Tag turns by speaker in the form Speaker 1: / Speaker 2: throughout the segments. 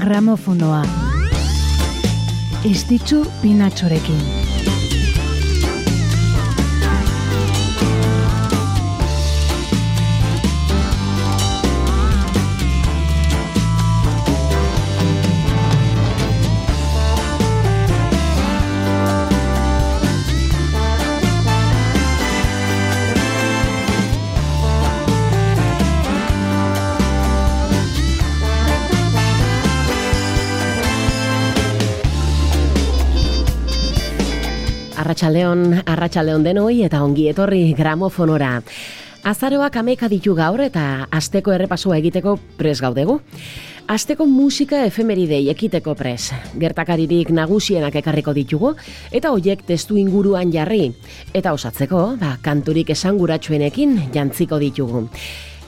Speaker 1: gramofonoa. Estitzu pinatxorekin.
Speaker 2: Arratxaldeon, arratxaldeon denoi eta ongi etorri gramofonora. Azaroak ameka ditu gaur eta asteko errepasua egiteko pres gaudegu. Asteko musika efemeridei ekiteko pres. Gertakaririk nagusienak ekarriko ditugu eta hoiek testu inguruan jarri. Eta osatzeko, ba, kanturik esanguratsuenekin jantziko ditugu.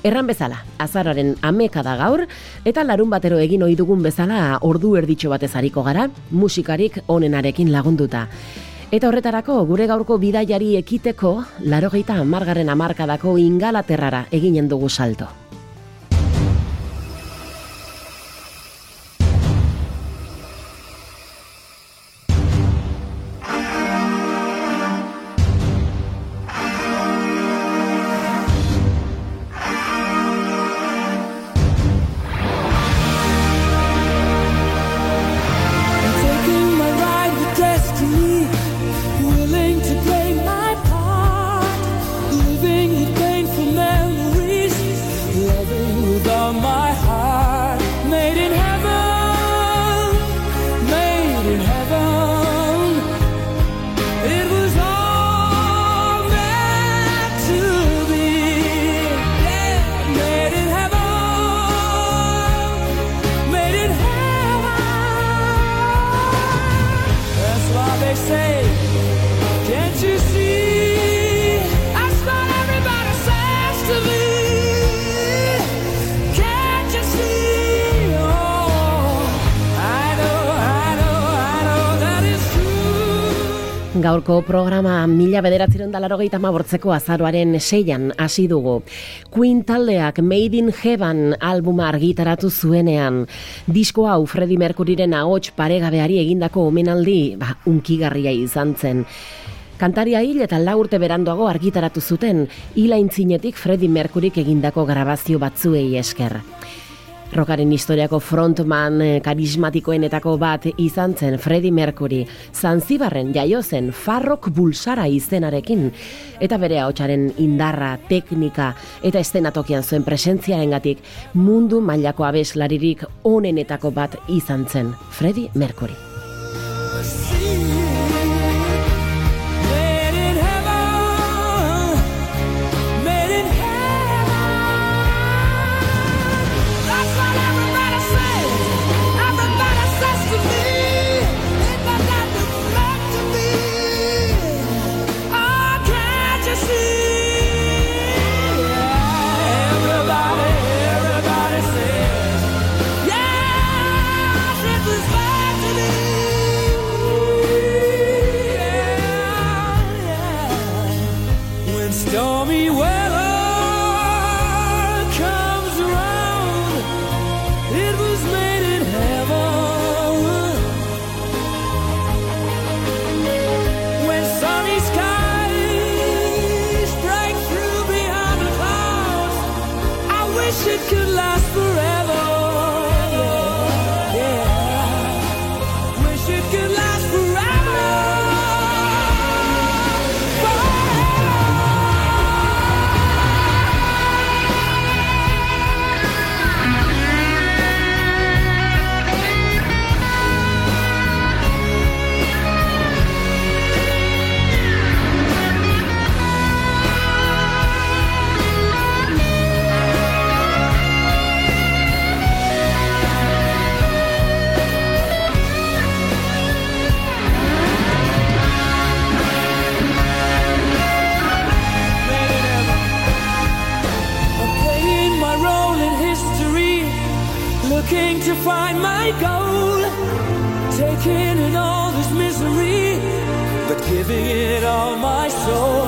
Speaker 2: Erran bezala, azararen ameka da gaur, eta larun batero egin ohi dugun bezala ordu erditxo batez hariko gara, musikarik onenarekin lagunduta. Eta horretarako gure gaurko bidaiari ekiteko, larogeita amargarren amarkadako ingalaterrara eginen dugu salto. Gaurko programa mila bederatzeron dalarogeita mabortzeko azaroaren seian hasi dugu. Queen taldeak Made in Heaven albuma argitaratu zuenean. Disko hau Freddie Mercuryren ahots paregabeari egindako omenaldi, ba, unkigarria izan zen. Kantaria hil eta lau urte beranduago argitaratu zuten, hilaintzinetik Freddie Mercuryk egindako grabazio batzuei esker. Rockaren historiako frontman eh, karismatikoenetako bat izan zen Freddie Mercury, Zanzibarren jaio zen Farrok Bulsara izenarekin, eta bere ahotsaren indarra, teknika eta estenatokian zuen presentziarengatik mundu mailako abeslaririk onenetako bat izan zen Freddie Mercury.
Speaker 3: Looking to find my goal, taking in all this misery, but giving it all my soul.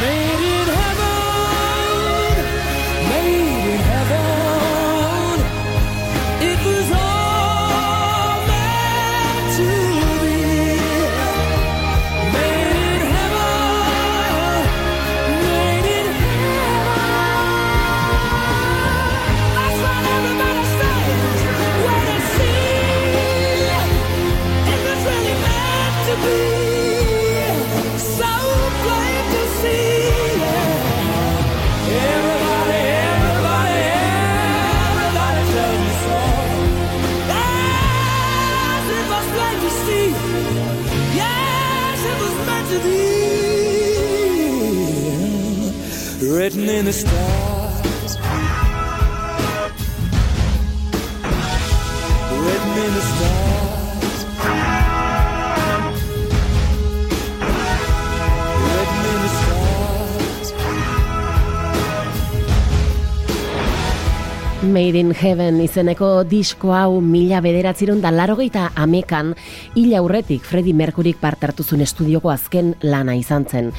Speaker 3: Made in written in the stars. Written in the stars.
Speaker 4: Made in Heaven izeneko disko hau mila bederatziron da larogeita amekan hila aurretik Freddie Mercuryk partartuzun estudioko azken lana izan zen.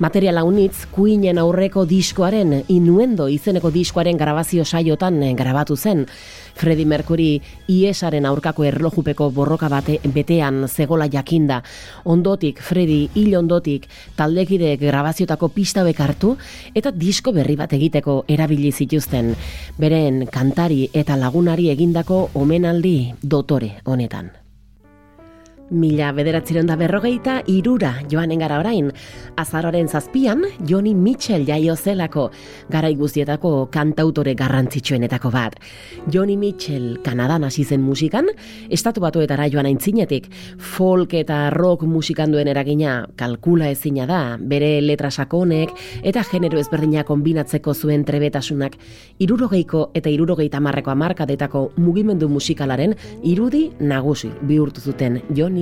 Speaker 4: Materiala unitz, Queenen aurreko diskoaren, inuendo izeneko diskoaren grabazio saiotan grabatu zen. Freddie Mercury iesaren aurkako erlojupeko borroka bate betean zegola jakinda. Ondotik, Freddie hil ondotik, taldekideek grabaziotako pista hartu eta disko berri bat egiteko erabili zituzten. Beren kantari eta lagunari egindako omenaldi dotore honetan. Mila bederatziron da berrogeita irura joanen gara orain. Azaroren zazpian, Joni Mitchell jaio zelako, gara guztietako kantautore garrantzitsuenetako bat. Joni Mitchell Kanadan hasi zen musikan, estatu batuetara joan aintzinetik, folk eta rock musikan duen eragina kalkula ezina da, bere letra sakonek eta genero ezberdina kombinatzeko zuen trebetasunak, irurogeiko eta irurogeita marreko amarkadetako mugimendu musikalaren irudi nagusi bihurtu zuten Joni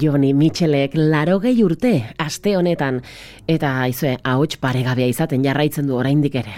Speaker 4: Joni Mitchellek larogei urte aste honetan eta aizue ahots paregabea izaten jarraitzen du oraindik ere.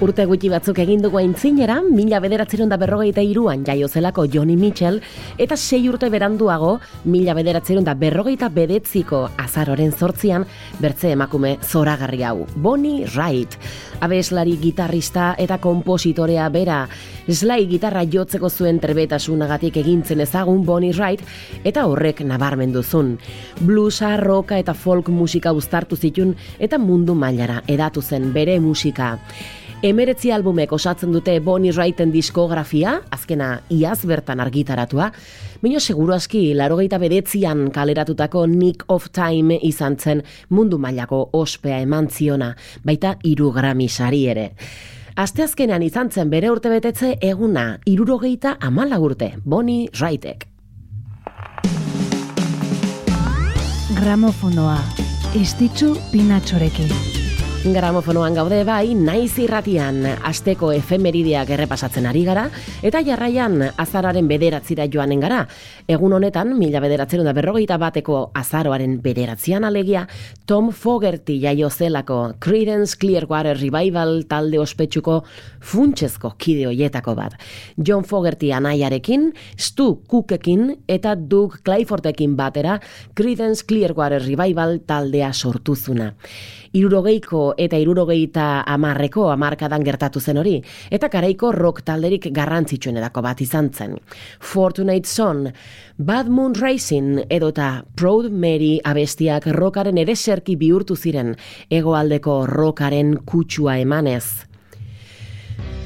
Speaker 5: Urte gutxi batzuk egin dugu aintzinera, mila bederatzeron da berrogeita iruan jaio zelako Johnny Mitchell, eta sei urte beranduago, mila bederatzeron da berrogeita bedetziko azaroren sortzian, bertze emakume zoragarri hau, Bonnie Wright. Abeslari gitarrista eta kompositorea bera, Sly gitarra jotzeko zuen trebetasunagatik egintzen ezagun Bonnie Wright, eta horrek nabarmendu zun. Bluesa, roka eta folk musika uztartu zitun, eta mundu mailara edatu zen bere musika. Emeretzi albumek osatzen dute Bonnie Wrighten diskografia, azkena iaz bertan argitaratua, Bino seguru aski, larogeita bedetzian kaleratutako Nick of Time izan zen mundu mailako ospea eman ziona, baita iru grami sari ere. Asteazkenean izan zen bere urte betetze eguna, irurogeita amala urte, Bonnie Wrightek.
Speaker 1: Gramofonoa. Istitzu pinatxorekin.
Speaker 5: Gramofonoan gaude bai, naiz irratian, asteko efemerideak errepasatzen ari gara, eta jarraian azararen bederatzira joanen gara. Egun honetan, mila bederatzen da berrogeita bateko azaroaren bederatzean alegia, Tom Fogerty jaio zelako Creedence Clearwater Revival talde ospetsuko funtsezko kide hoietako bat. John Fogerty anaiarekin, Stu Cookekin eta Doug Cliffordekin batera Creedence Clearwater Revival taldea sortuzuna. Irurogeiko eta irurogeita amarreko amarkadan gertatu zen hori, eta karaiko rock talderik garrantzitsuenetako bat izan zen. Fortunate Son, Bad Moon Rising edota Proud Mary abestiak rockaren ereserki bihurtu ziren hegoaldeko rockaren kutsua emanez.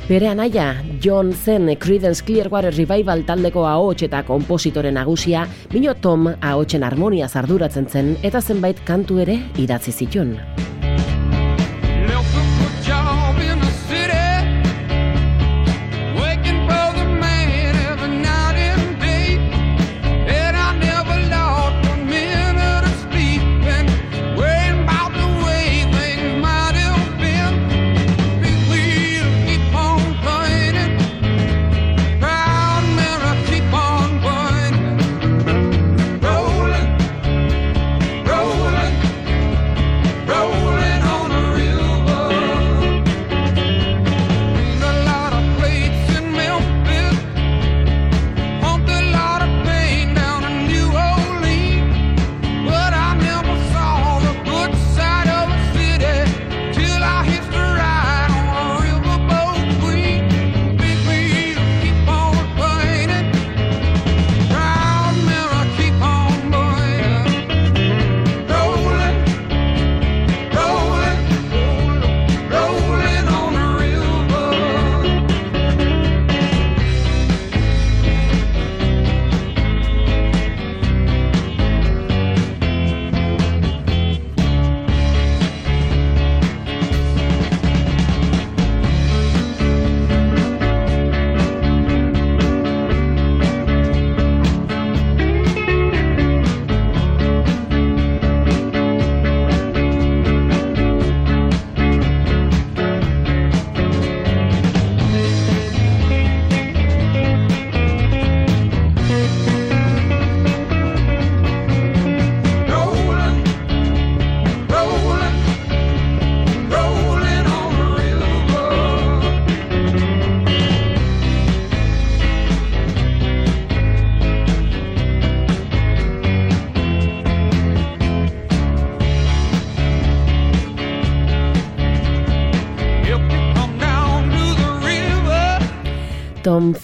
Speaker 5: Bere anaia, John zen Creedence Clearwater Revival taldeko ahots eta kompositore nagusia, bino Tom ahotsen harmonia zarduratzen zen eta zenbait kantu ere idatzi zituen.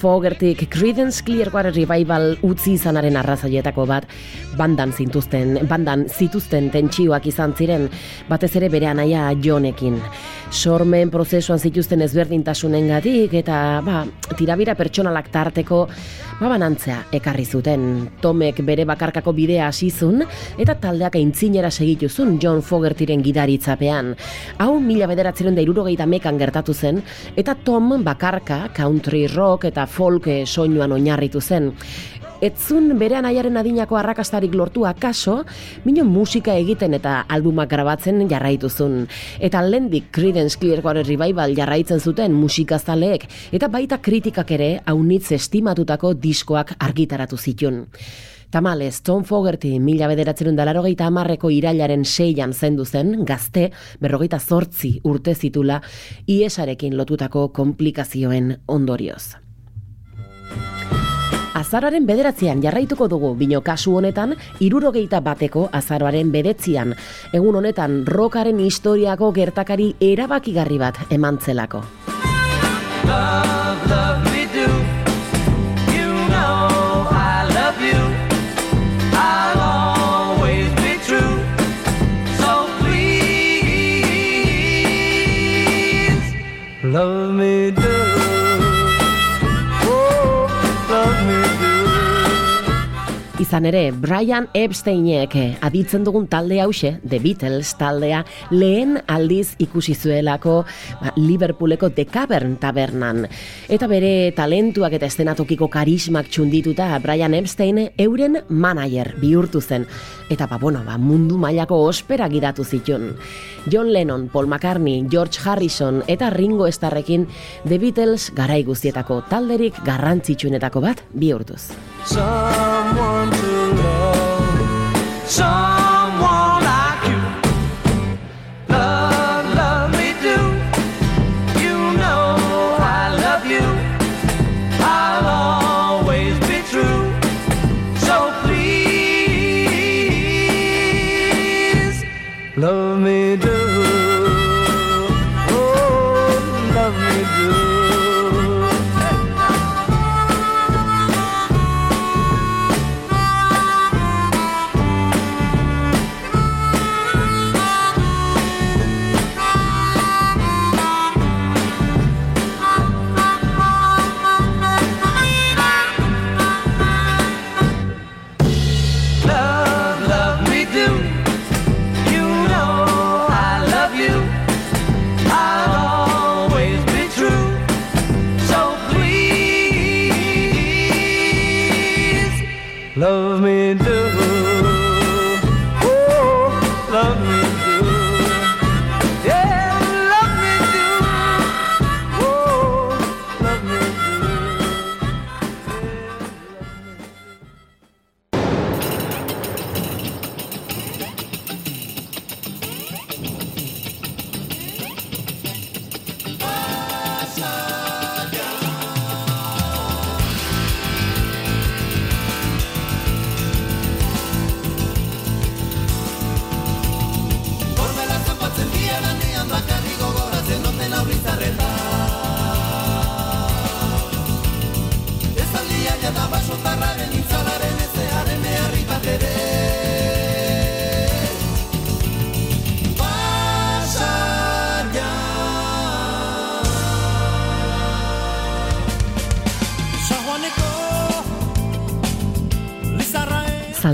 Speaker 5: Fogertik Creedence Clearwater Revival utzi izanaren arrazaietako bat bandan zintuzten, bandan zituzten tentsioak izan ziren, batez ere bere anaia Johnekin. Sormen prozesuan zituzten ezberdintasunengatik eta ba, tirabira pertsonalak tarteko ba, banantzea ekarri zuten. Tomek bere bakarkako bidea hasizun eta taldeak aintzinera segituzun John Fogertiren gidaritzapean. Hau mila bederatzeren da irurogeita mekan gertatu zen, eta Tom bakarka country rock eta folk soinuan oinarritu zen. Etzun bere anaiaren adinako arrakastarik lortu akaso, mino musika egiten eta albumak grabatzen jarraituzun. Eta lendik Creedence Clearwater Revival jarraitzen zuten musikazaleek, eta baita kritikak ere haunitz estimatutako diskoak argitaratu zitun. Tamales, Tom Fogerty mila bederatzerun dalarogeita amarreko irailaren seian zendu zen, gazte, berrogeita zortzi urte zitula, iesarekin lotutako komplikazioen ondorioz. Azararen bederatzean jarraituko dugu, bino kasu honetan, irurogeita bateko azaroaren bedetzian. Egun honetan, rokaren historiako gertakari erabakigarri bat eman zelako.
Speaker 6: Love, love love me
Speaker 5: Izan ere, Brian Epsteinek eh, aditzen dugun talde hause, The Beatles taldea, lehen aldiz ikusi zuelako ba, Liverpooleko The Cavern tabernan. Eta bere talentuak eta estenatokiko karismak txundituta Brian Epstein euren manager bihurtu zen. Eta ba, bueno, ba, mundu mailako ospera gidatu zitun. John Lennon, Paul McCartney, George Harrison eta Ringo Starrekin The Beatles garai guztietako talderik garrantzitsuenetako bat bihurtuz.
Speaker 6: Someone to love, someone like you. Love, love me do. You know I love you. I'll always be true. So please, love me do. Oh, love me do.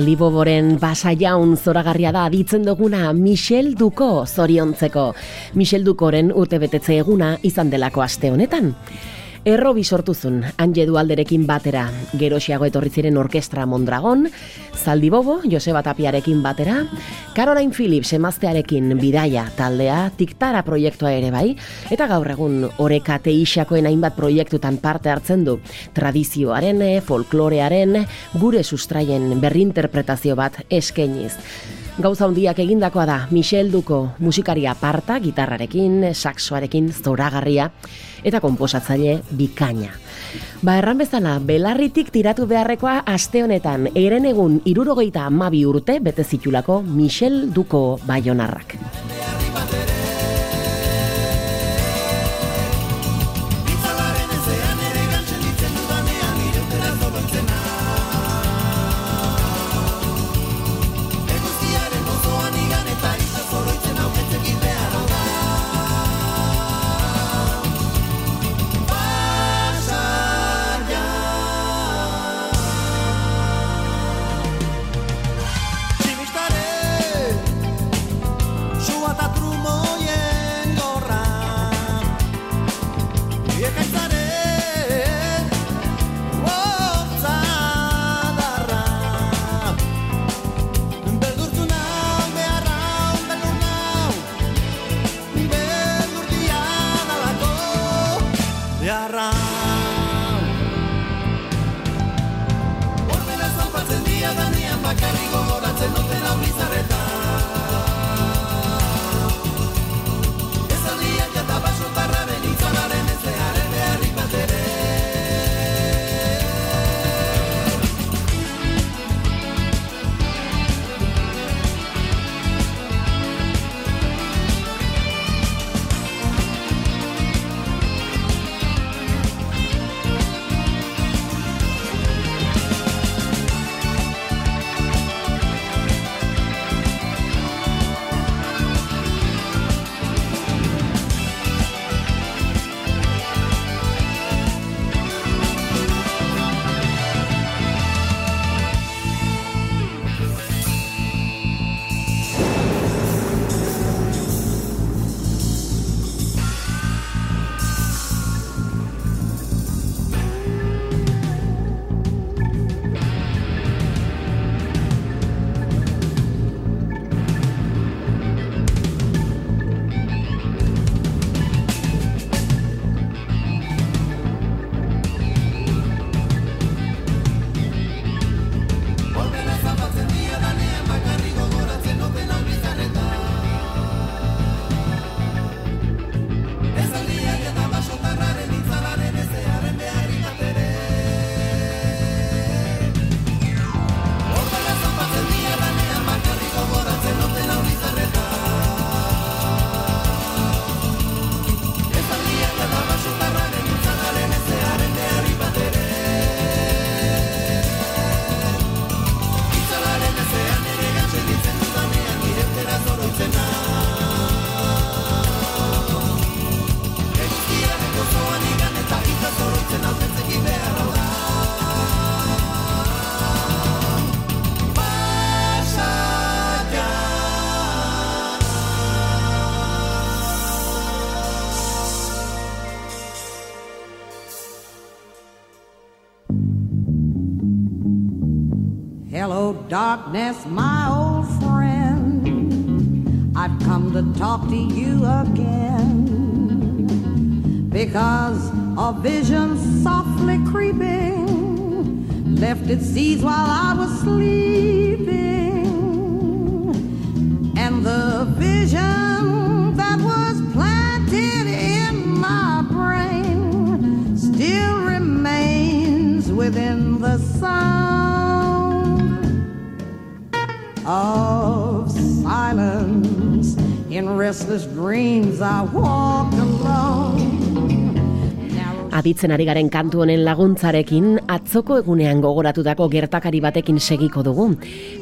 Speaker 5: Zaldiboboren basa jaun zoragarria da aditzen duguna Michel Duko zoriontzeko. Michel Dukoren urtebetetze eguna izan delako aste honetan. Errobi sortuzun, Anje Dualderekin batera, Gerosiago etorri ziren orkestra Mondragon, Zaldibobo, Joseba Tapiarekin batera, Caroline Phillips emaztearekin bidaia taldea, Tiktara proiektua ere bai, eta gaur egun oreka teixakoen hainbat proiektutan parte hartzen du, tradizioaren, folklorearen, gure sustraien berrinterpretazio bat eskainiz. Gauza handiak egindakoa da Michel Duko musikaria parta, gitarrarekin, saxoarekin, zoragarria eta konposatzaile bikaina. Ba, erran bezala, belarritik tiratu beharrekoa aste honetan, eren egun irurogeita amabi urte bete zitulako Michel Duko baionarrak.
Speaker 7: Darkness, my old friend. I've come to talk to you again because a vision softly creeping left its seeds while I was sleeping. And the vision that was planted in my brain still remains within the sound of silence. In restless dreams, I walked alone.
Speaker 5: Aditzen ari garen kantu honen laguntzarekin, atzoko egunean gogoratutako gertakari batekin segiko dugu.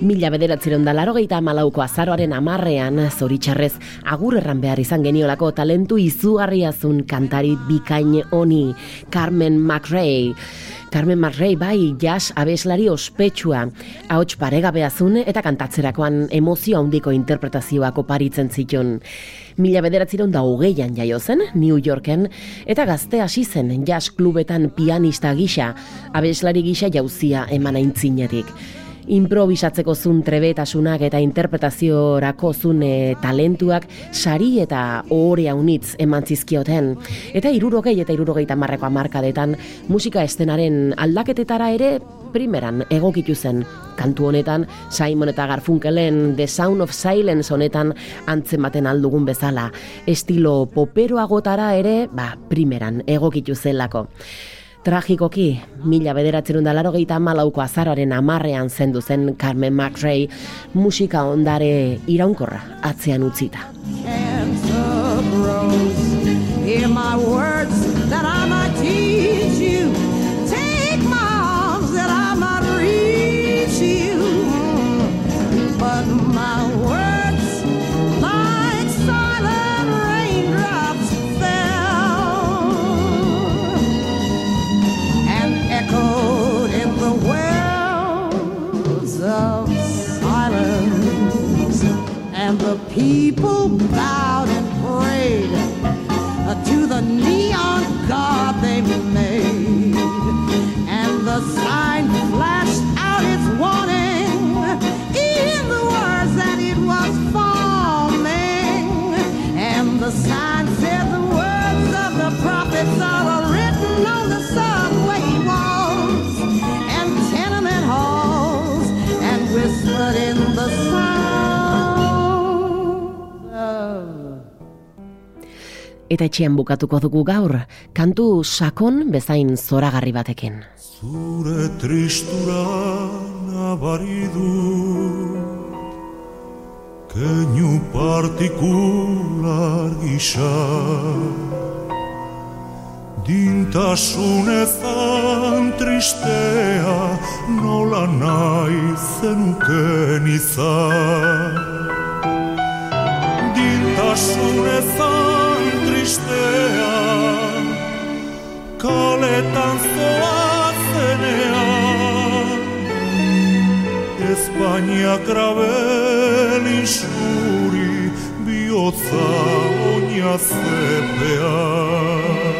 Speaker 5: Mila bederatzeron da larogeita malauko azaroaren amarrean, zoritxarrez, agur erran behar izan geniolako talentu izugarriazun kantari bikain honi, Carmen McRae. Carmen McRae bai jazz abeslari ospetsua, ahots paregabeazun eta kantatzerakoan emozio handiko interpretazioak oparitzen zituen. Mila bederatziron da hogeian jaio zen, New Yorken, eta gazte hasi zen jazz klubetan pianista gisa, abeslari gisa jauzia eman aintzinetik. Improvisatzeko zun trebetasunak eta interpretaziorako zun e, talentuak sari eta ohore unitz eman zizkioten. Eta irurogei eta irurogeita marreko amarkadetan musika estenaren aldaketetara ere primeran egokitu zen. Kantu honetan, Simon eta Garfunkelen The Sound of Silence honetan antzematen aldugun bezala. Estilo poperoagotara ere, ba, primeran egokitu zelako. Tragikoki, mila bederatzerun da larogeita malauko azararen amarrean zendu zen Carmen McRae musika ondare iraunkorra atzean utzita. Etxean bukatuko dugu gaur, kantu sakon bezain zoragarri batekin.
Speaker 8: Zure tristura nabari du Keinu partikular gisa Dintasunezan tristea Nola nahi zenuken izan Dintasunezan tristea kaletan zoazenean. Espainia grabel isuri bihotza oina zepean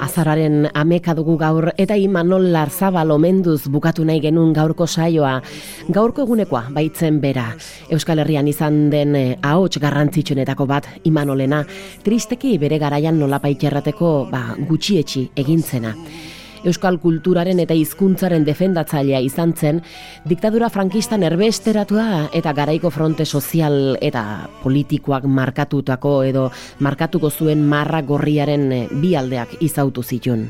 Speaker 5: Azararen ameka dugu gaur eta Imanol Larzabal omenduz bukatu nahi genuen gaurko saioa. Gaurko egunekoa baitzen bera. Euskal Herrian izan den eh, ahots garrantzitsuenetako bat Imanolena, tristeki bere garaian nolapaitxerrateko ba, gutxietxi egintzena. Euskal kulturaren eta hizkuntzaren defendatzailea izan zen, diktadura frankistan erbesteratua eta garaiko fronte sozial eta politikoak markatutako edo markatuko zuen marra gorriaren eh, bi aldeak izautu zitun.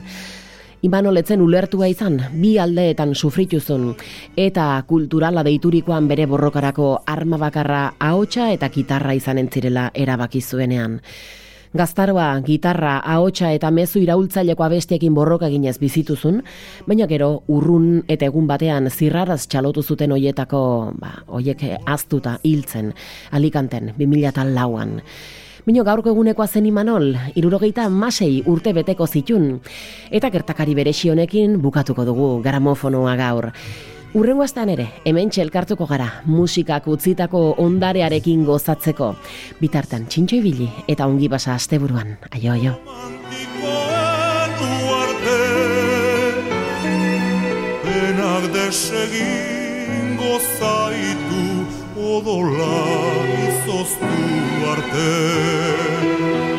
Speaker 5: Imanoletzen ulertua izan, bi aldeetan sufrituzun, eta kulturala deiturikoan bere borrokarako arma bakarra ahotsa eta gitarra izan entzirela erabaki zuenean. Gaztaroa, gitarra, ahotsa eta mezu iraultzaileko abestiekin borroka ginez bizituzun, baina gero urrun eta egun batean zirraraz txalotu zuten hoietako, ba, hoiek aztuta hiltzen, alikanten, 2000 lauan. Bino gaurko egunekoa zen imanol, irurogeita masei urte beteko zitun, eta gertakari beresi honekin bukatuko dugu gramofonoa gaur. Urrengo astean ere, hemen txelkartuko gara, musikak utzitako ondarearekin gozatzeko. Bitartan, txintxo ibili eta ongi basa asteburuan. Aio, aio.
Speaker 8: Penak desegin gozaitu odola izoztu arte